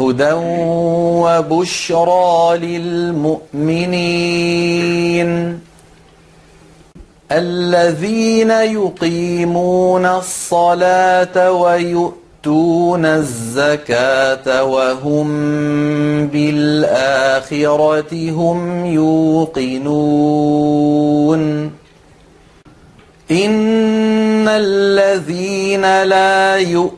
هدى وبشرى للمؤمنين. الذين يقيمون الصلاة ويؤتون الزكاة وهم بالآخرة هم يوقنون. إن الذين لا يؤمنون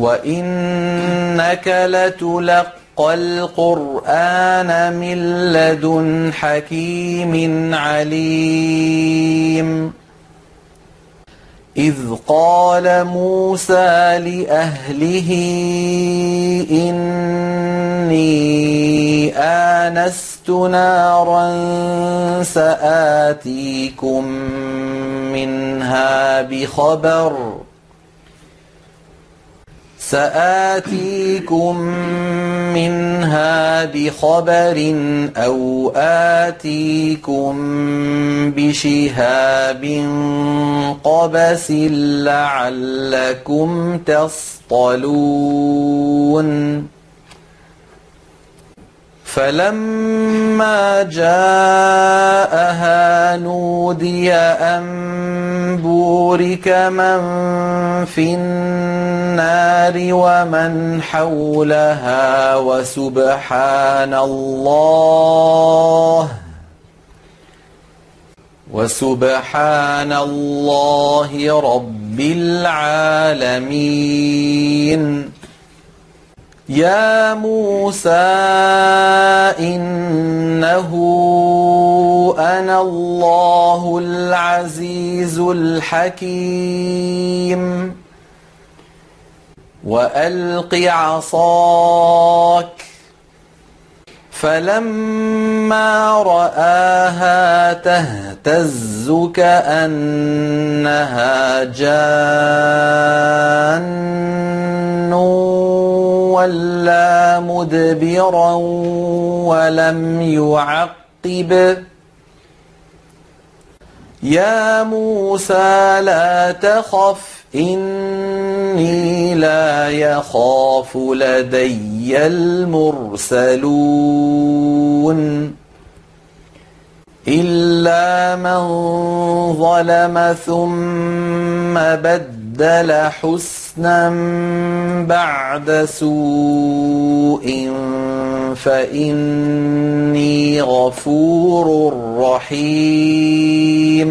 وإنك لتلقى القرآن من لدن حكيم عليم. إذ قال موسى لأهله إني آنست نارا سآتيكم منها بخبر سآتيكم منها بخبر أو آتيكم بشهاب قبس لعلكم تصطلون فلما جاءها نودي أن بورك من في النار ومن حولها وسبحان الله وسبحان الله رب العالمين يا موسى إنه أنا الله العزيز الحكيم. وألق عصاك. فلما رآها تهتز كأنها جان. ولا مدبرا ولم يعقب. يا موسى لا تخف إني لا يخاف لدي المرسلون. إلا من ظلم ثم بدل حسنا بعد سوء فإني غفور رحيم.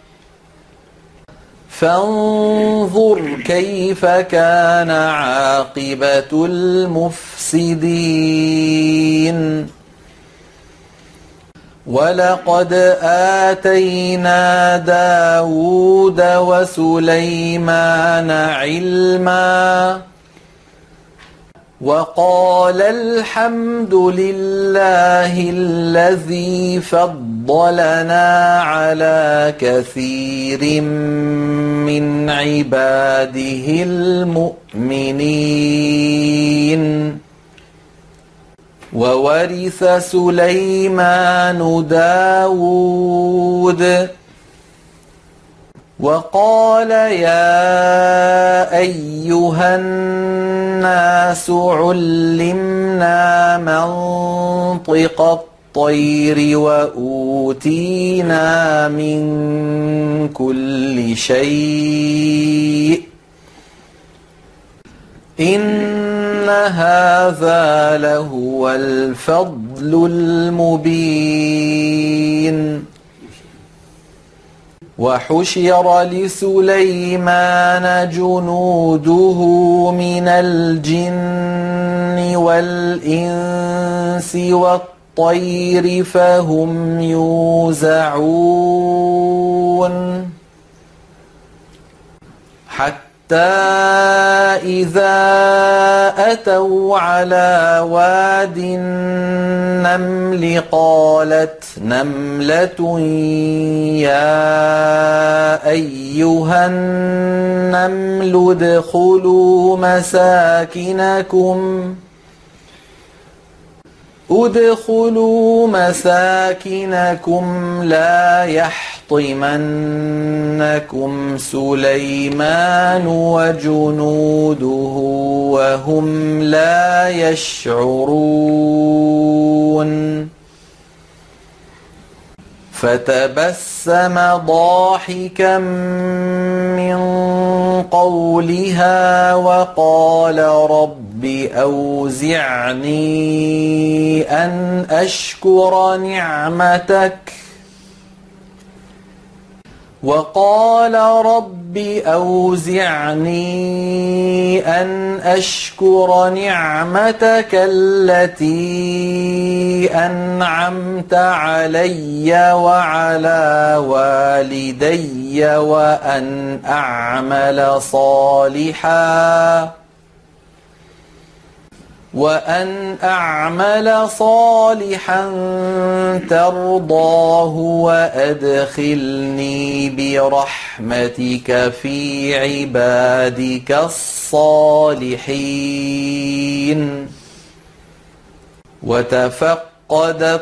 فانظر كيف كان عاقبة المفسدين. ولقد آتينا داود وسليمان علما وقال الحمد لله الذي فضلنا على كثير من عباده المؤمنين وورث سليمان داود وقال يا أيها الناس علمنا منطق الطير وأوتينا من كل شيء. إن هذا لهو الفضل المبين. وحشر لسليمان جنوده من الجن والإنس والطير فهم يوزعون. حتى إذا أتوا على واد النمل قالت نملة يا أيها النمل ادخلوا مساكنكم. ادخلوا مساكنكم لا يحطمنكم سليمان وجنوده وهم لا يشعرون فتبسم ضاحكا من قولها وقال رب أوزعني أن أشكر نعمتك وقال رب أوزعني أن أشكر نعمتك التي أنعمت علي وعلى والدي وأن أعمل صالحاً. وأن أعمل صالحا ترضاه وأدخلني برحمتك في عبادك الصالحين. وتفقد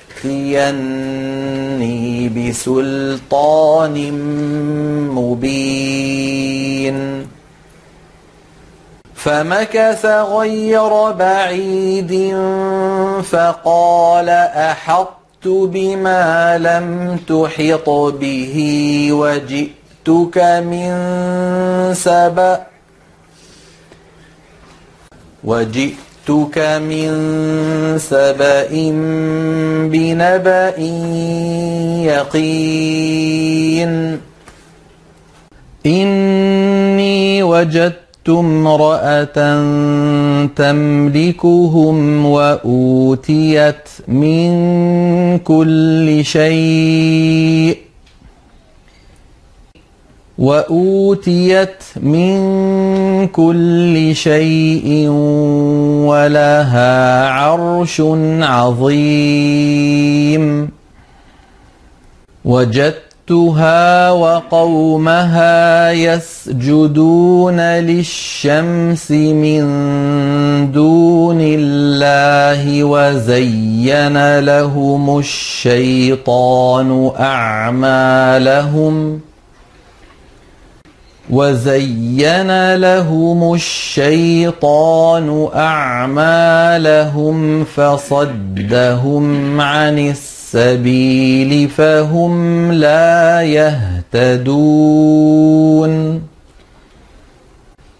يأتيني بسلطان مبين فمكث غير بعيد فقال أحطت بما لم تحط به وجئتك من سبأ وجئت جئتك من سبأ بنبأ يقين. إني وجدت امرأة تملكهم وأوتيت من كل شيء. وأوتيت من كل شيء ولها عرش عظيم. وجدتها وقومها يسجدون للشمس من دون الله وزين لهم الشيطان أعمالهم ۖ. وزين لهم الشيطان أعمالهم فصدهم عن السبيل فهم لا يهتدون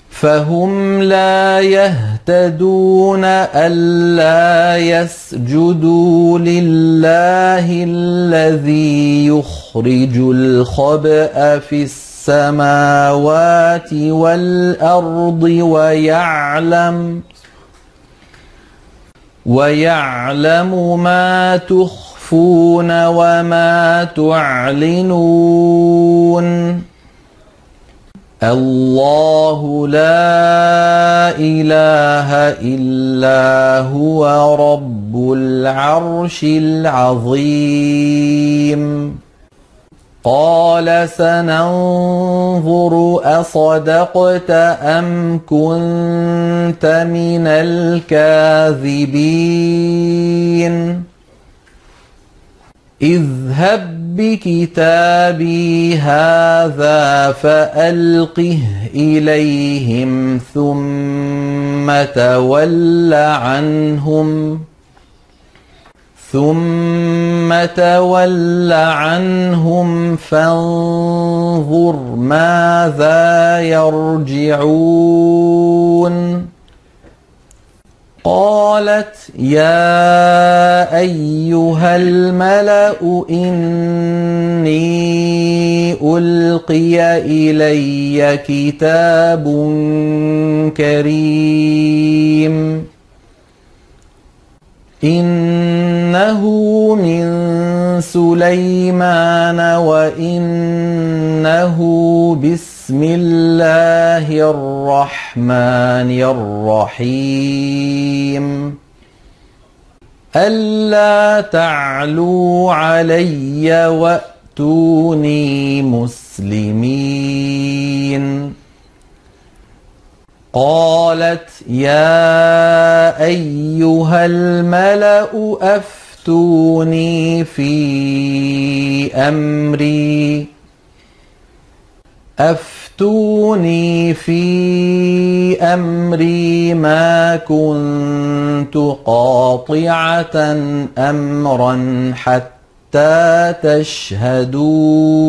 فهم لا يهتدون ألا يسجدوا لله الذي يخرج الخبأ في السماوات والأرض ويعلم ويعلم ما تخفون وما تعلنون. الله لا إله إلا هو رب العرش العظيم. قال سننظر أصدقت أم كنت من الكاذبين؟ اذهب بكتابي هذا فألقه إليهم ثم تول عنهم. ثم تول عنهم فانظر ماذا يرجعون. قالت يا أيها الملأ إني ألقي إلي كتاب كريم. إنه من سليمان وإنه بسم الله الرحمن الرحيم. ألا تعلوا علي وأتوني مسلمين. قالت يا أيها الملأ أفتوني في أمري. أفتوني في أمري ما كنت قاطعة أمرا حتى تشهدون.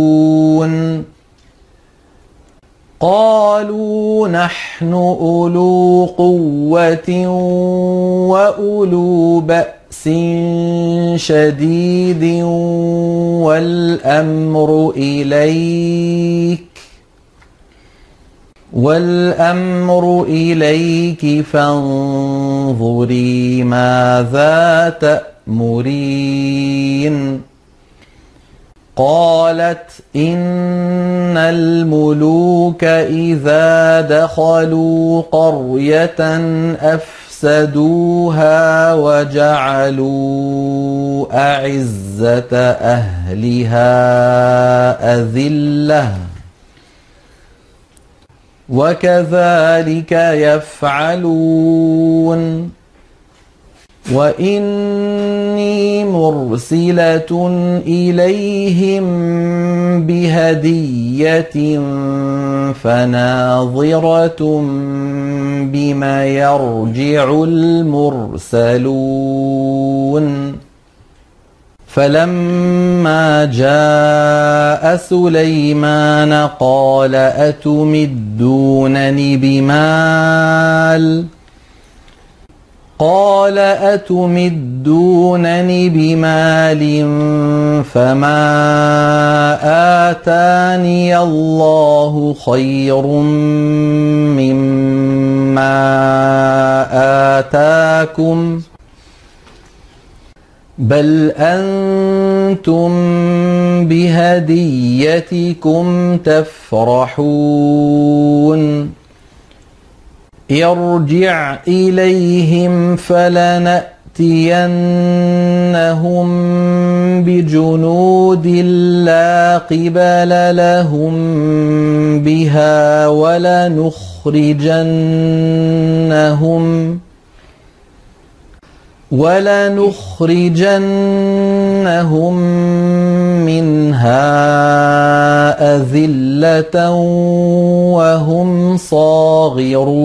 قالوا نحن أولو قوة وأولو بأس شديد والأمر إليك والأمر إليك فانظري ماذا تأمرين قالت إن الملوك إذا دخلوا قرية أفسدوها وجعلوا أعزة أهلها أذلة. وكذلك يفعلون. وإني مرسلة إليهم بهدية فناظرة بما يرجع المرسلون فلما جاء سليمان قال أتمدونني بمال ۖ قال أتمدونني بمال فما آتاني الله خير مما آتاكم بل أنتم بهديتكم تفرحون ارجع إليهم فلنأتينهم بجنود لا قبل لهم بها ولنخرجنهم ولنخرجنهم من منها أذلة وهم صاغرون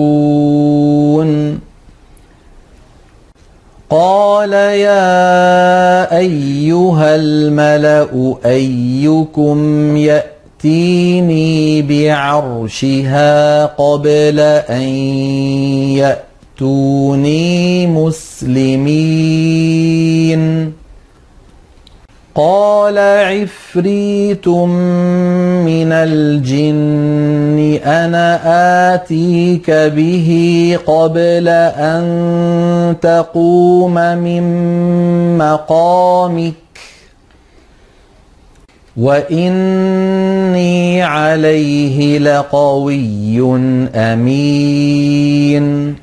قال يا أيها الملأ أيكم يأتيني بعرشها قبل أن يأتوني مسلمين قال عفريت من الجن أنا آتيك به قبل أن تقوم من مقامك. وإني عليه لقوي أمين.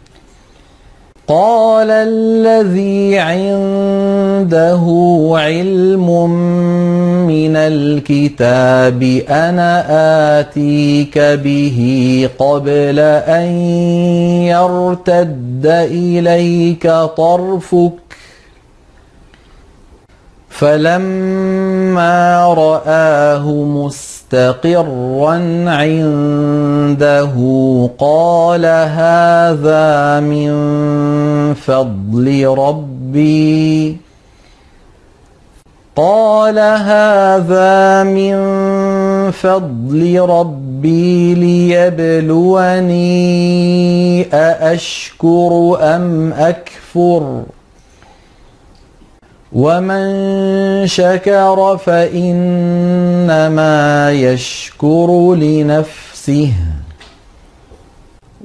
قال الذي عنده علم من الكتاب أنا آتيك به قبل أن يرتد إليك طرفك فلما راه مستقرا عنده قال هذا من فضل ربي قال هذا من فضل ربي ليبلوني أأشكر أم أكفر ومن شكر فإنما يشكر لنفسه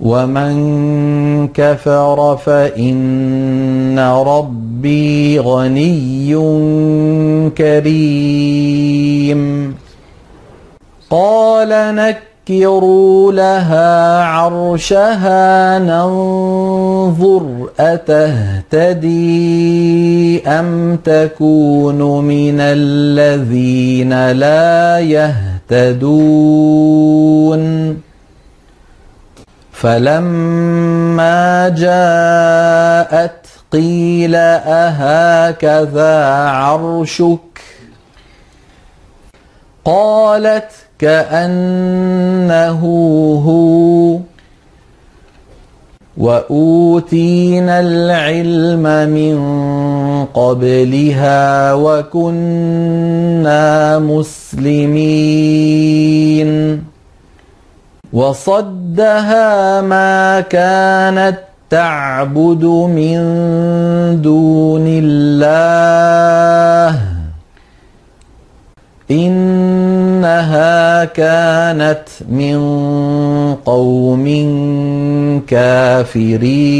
ومن كفر فإن ربي غني كريم قال نكروا لها عرشها ننظر أتهتدي أم تكون من الذين لا يهتدون فلما جاءت قيل أهكذا عرشك قالت كأنه هو. وأوتينا العلم من قبلها وكنا مسلمين. وصدها ما كانت تعبد من دون الله. إنها كانت من قوم كافرين.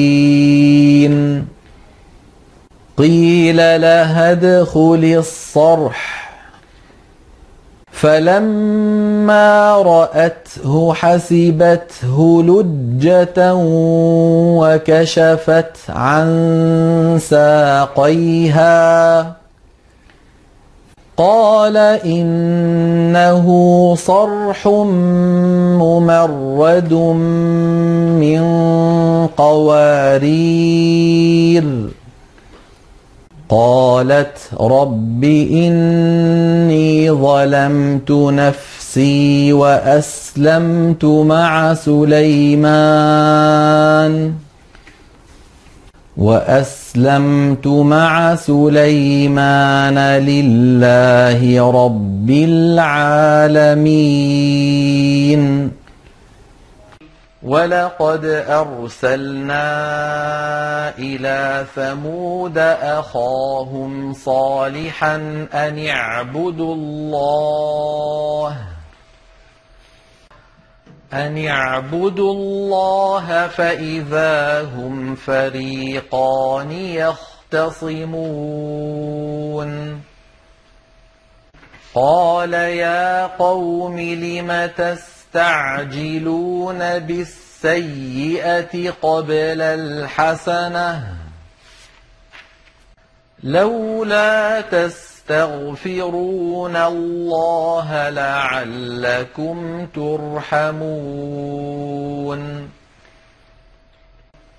قيل لها ادخل الصرح. فلما رأته حسبته لجة وكشفت عن ساقيها. قال إنه صرح ممرد من قوارير. قالت رب إني ظلمت نفسي وأسلمت مع سليمان وأسلمت مع سليمان لله رب العالمين. ولقد أرسلنا إلى ثمود أخاهم صالحا أن اعبدوا الله. أن اعبدوا الله فإذا هم فريقان يختصمون قال يا قوم لم تستعجلون بالسيئة قبل الحسنة لولا تستغفرون الله لعلكم ترحمون.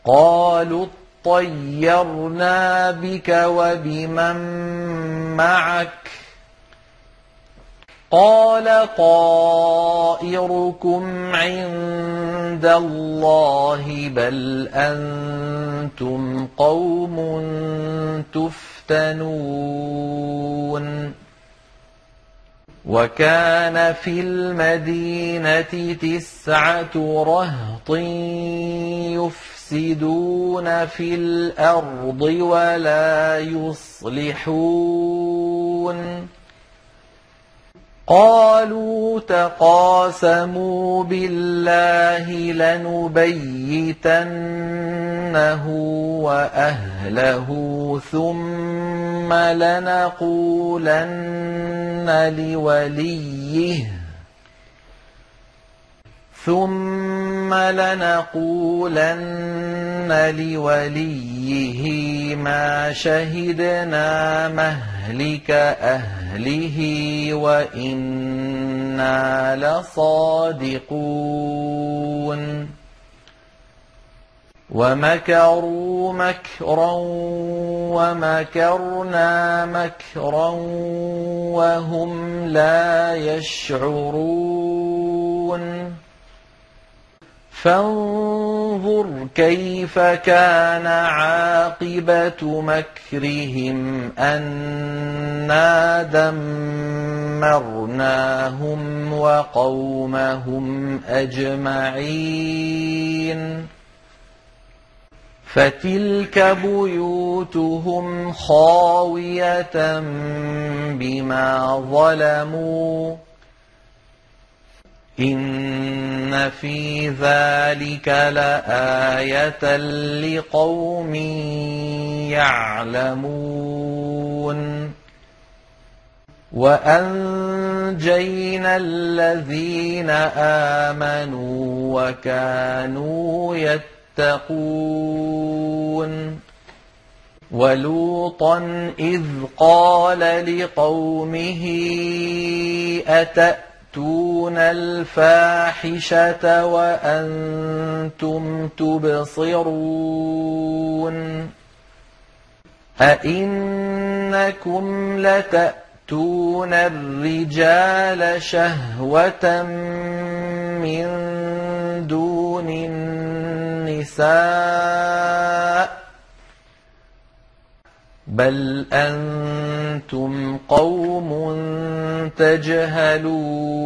قالوا اطيرنا بك وبمن معك قال طائركم عند الله بل أنتم قوم تفتنون. وكان في المدينة تسعة رهط يفسدون في الأرض ولا يصلحون. قالوا تقاسموا بالله لنبيتنه وأهله ثم لنقولن لوليه ثم لنقولن لوليه ما شهدنا مهلك أهله وإنا لصادقون ومكروا مكرا ومكرنا مكرا وهم لا يشعرون فانظر كيف كان عاقبة مكرهم أنا دمرناهم وقومهم أجمعين. فتلك بيوتهم خاوية بما ظلموا إن في ذلك لآية لقوم يعلمون وأنجينا الذين آمنوا وكانوا يتقون ولوطا إذ قال لقومه أتأ تأتون الفاحشة وأنتم تبصرون أئنكم لتأتون الرجال شهوة من دون النساء بل أنتم قوم تجهلون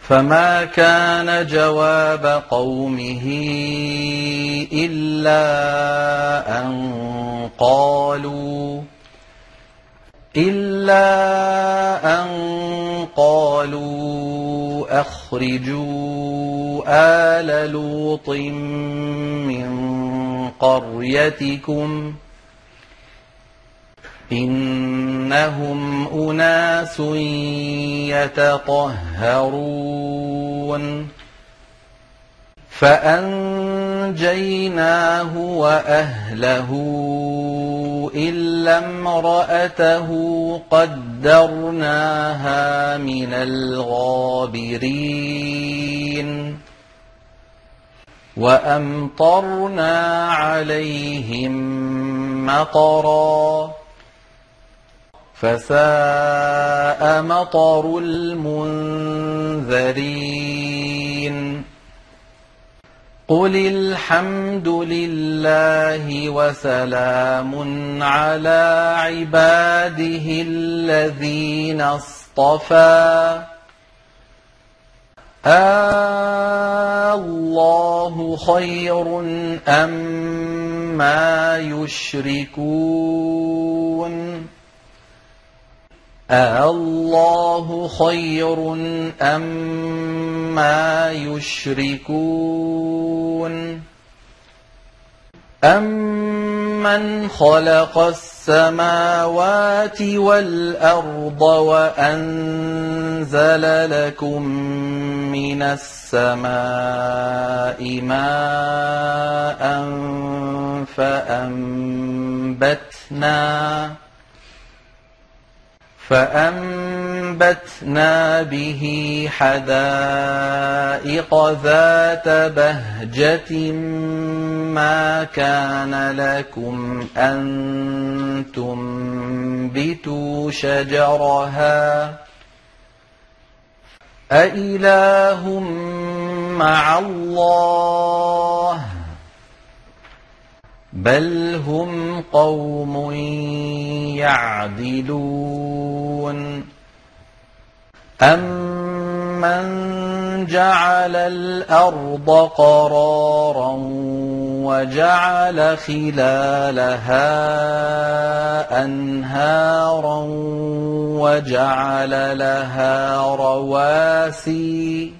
فما كان جواب قومه إلا أن قالوا إلا أن قالوا أخرجوا آل لوط من قريتكم إنهم أناس يتطهرون فأنجيناه وأهله إلا امرأته قدرناها من الغابرين وأمطرنا عليهم مطرا فساء مطر المنذرين. قل الحمد لله وسلام على عباده الذين اصطفى. الله خير أم ما يشركون؟ الله خير أم ما يشركون؟ أَمَّنْ خَلَقَ السَّمَاوَاتِ وَالْأَرْضَ وَأَنزَلَ لَكُم مِّنَ السَّمَاءِ مَاءً فَأَنبَتْنَا فَأَنبَتْنَا به حدائق ذات بهجة ما كان لكم أن تنبتوا شجرها أإله مع الله بل هم قوم يعدلون أمن جعل الأرض قرارا وجعل خلالها أنهارا وجعل لها رواسي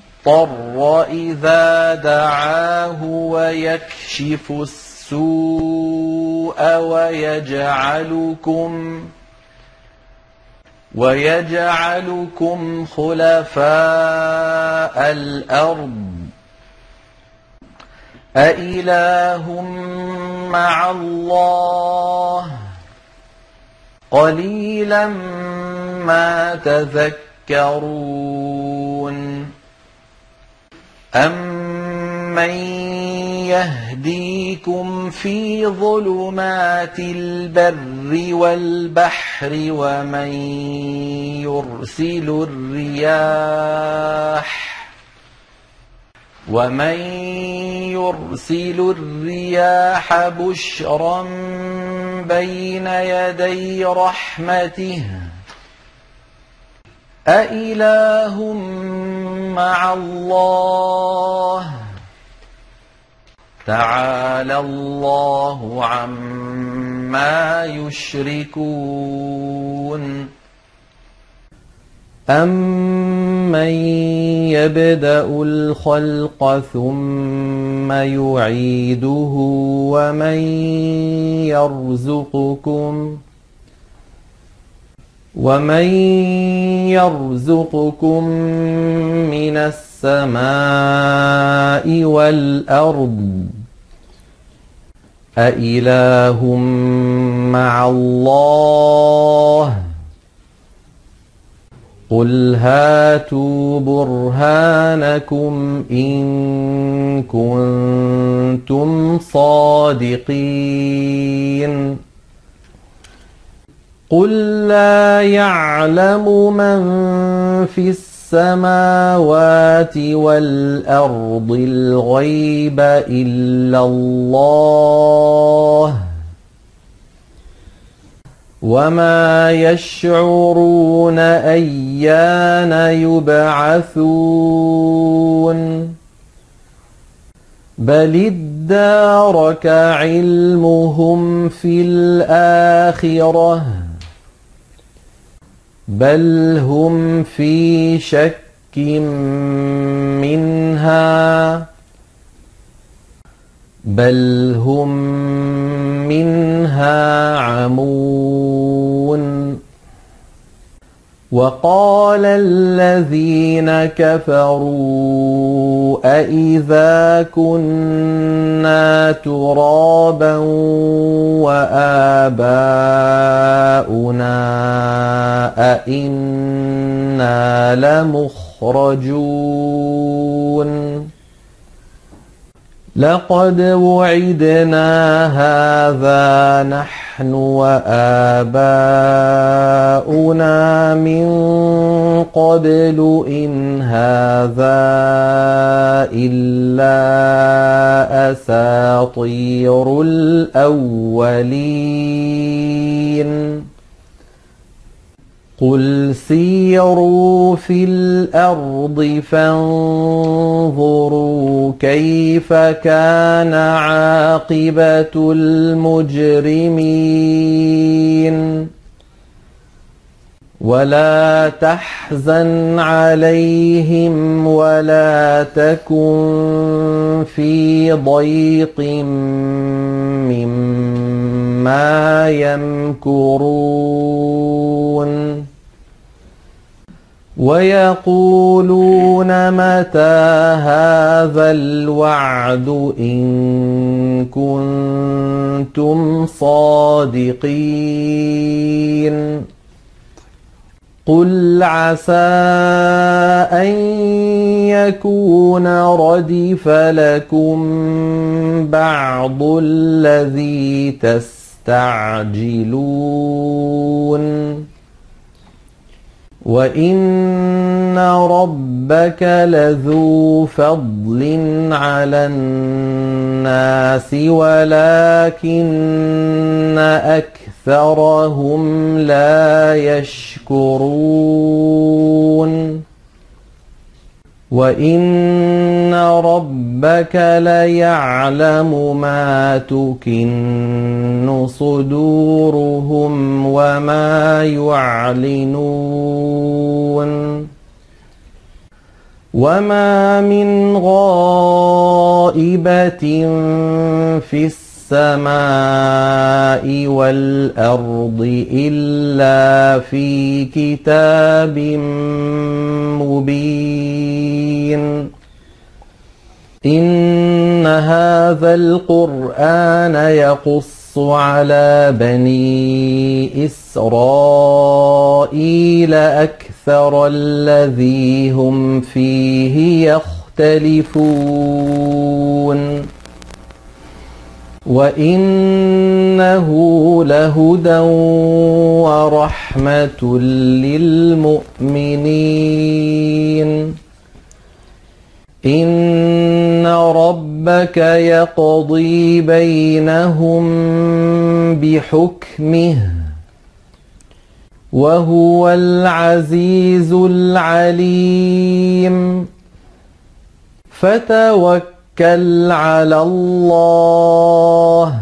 المضطر إذا دعاه ويكشف السوء ويجعلكم ويجعلكم خلفاء الأرض أإله مع الله قليلا ما تذكرون أَمَّن يَهْدِيكُمْ فِي ظُلُمَاتِ الْبَرِّ وَالْبَحْرِ وَمَن يُرْسِلُ الرِّيَاحَ ومن يرسل الرياح بشرا بين يدي رحمته أإله مع الله تعالى الله عما يشركون أمن يبدأ الخلق ثم يعيده ومن يرزقكم ۖ ومن يرزقكم من السماء والأرض أإله مع الله قل هاتوا برهانكم إن كنتم صادقين قل لا يعلم من في السماوات والأرض الغيب إلا الله وما يشعرون أيان يبعثون بل ادارك علمهم في الآخرة بل هم في شك منها بل هم منها عمون وقال الذين كفروا أإذا كنا ترابا وآباؤنا أئنا لمخرجون لقد وعدنا هذا نحن وآباؤنا من قبل إن هذا إلا أساطير الأولين. قل سيروا في الأرض فانظروا كيف كان عاقبة المجرمين ولا تحزن عليهم ولا تكن في ضيق مما يمكرون ويقولون متى هذا الوعد إن كنتم صادقين؟ قل عسى أن يكون ردف لكم بعض الذي تستعجلون. وإن ربك لذو فضل على الناس ولكن أكثرهم لا يشكرون وإن ربك ليعلم ما تكن صدورهم وما يعلنون وما من غائبة في السماء والأرض إلا في كتاب مبين. إن هذا القرآن يقص على بني إسرائيل أكثر الذي هم فيه يختلفون. وإنه لهدى ورحمة للمؤمنين إن ربك يقضي بينهم بحكمه وهو العزيز العليم فتوكل توكل على الله.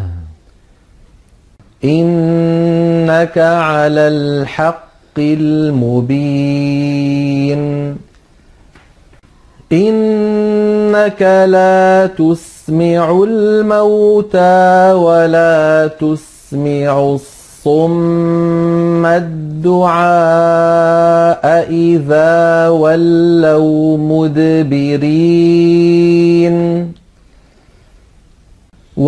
إنك على الحق المبين. إنك لا تسمع الموتى ولا تسمع الصم الدعاء إذا ولوا مدبرين.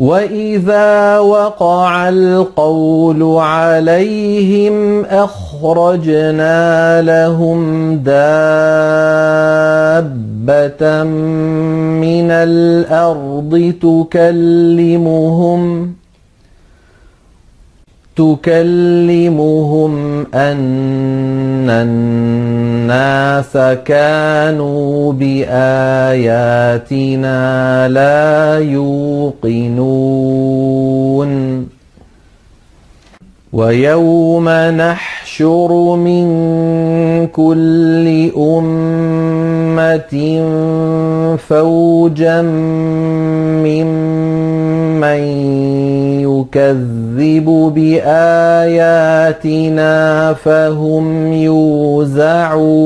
وإذا وقع القول عليهم أخرجنا لهم دابة من الأرض تكلمهم تكلمهم أن الناس كانوا بآياتنا لا يوقنون. ويوم نحشر من كل أمة فوجا ممن يكذب بآياتنا فهم يوزعون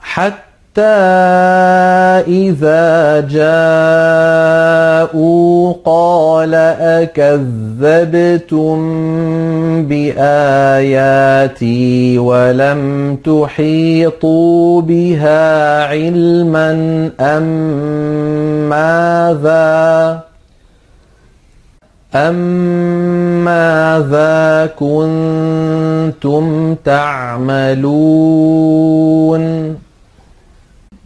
حتى إذا جاءوا قال أكذبتم بآياتي ولم تحيطوا بها علما أم ماذا ماذا كنتم تعملون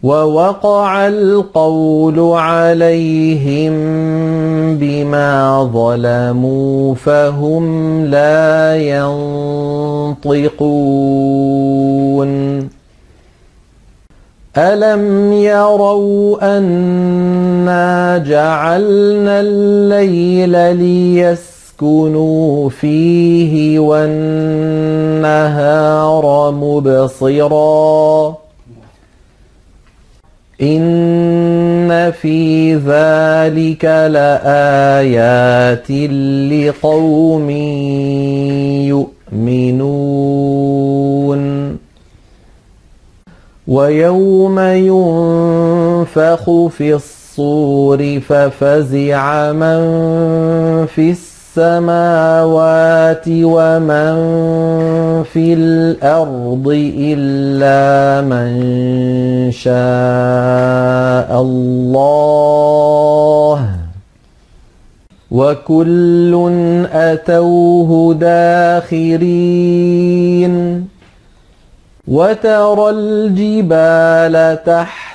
ووقع القول عليهم بما ظلموا فهم لا ينطقون ألم يروا أنا جعلنا الليل ليسكنوا فيه والنهار مبصراً. إن في ذلك لآيات لقوم يؤمنون. ويوم ينفخ في الصور ففزع من في السماوات ومن في الأرض إلا من شاء الله. وكل أتوه داخرين. وترى الجبال تحت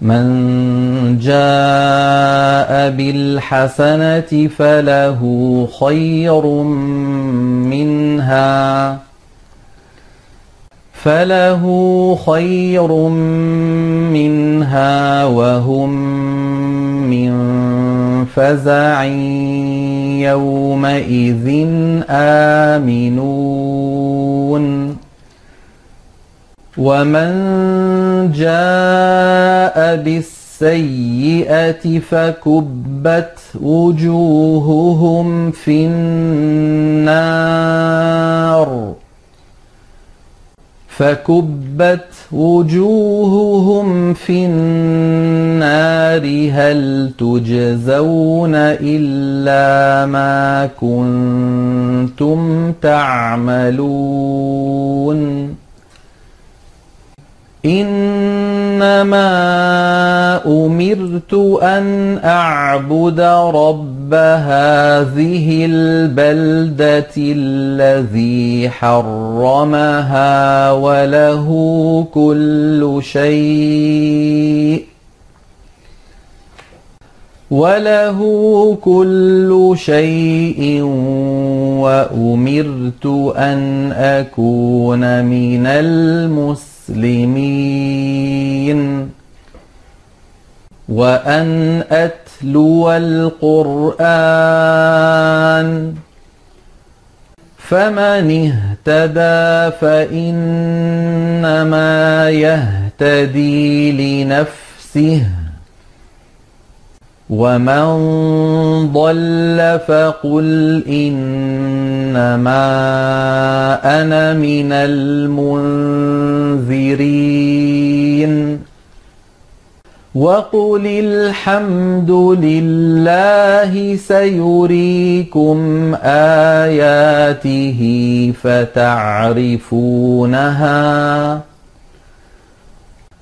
من جاء بالحسنة فله خير منها فله خير منها وهم من فزع يومئذ آمنون. ومن جاء بالسيئة فكبت وجوههم في النار. فكبت وجوههم في النار. هل تجزون إلا ما كنتم تعملون؟ إنما أمرت أن أعبد رب هذه البلدة الذي حرمها وله كل شيء وله كل شيء وأمرت أن أكون من المسلمين المسلمين. وأن أتلو القرآن. فمن اهتدى فإنما يهتدي لنفسه. ومن ضل فقل إنما أنا من المنذرين وقل الحمد لله سيريكم آياته فتعرفونها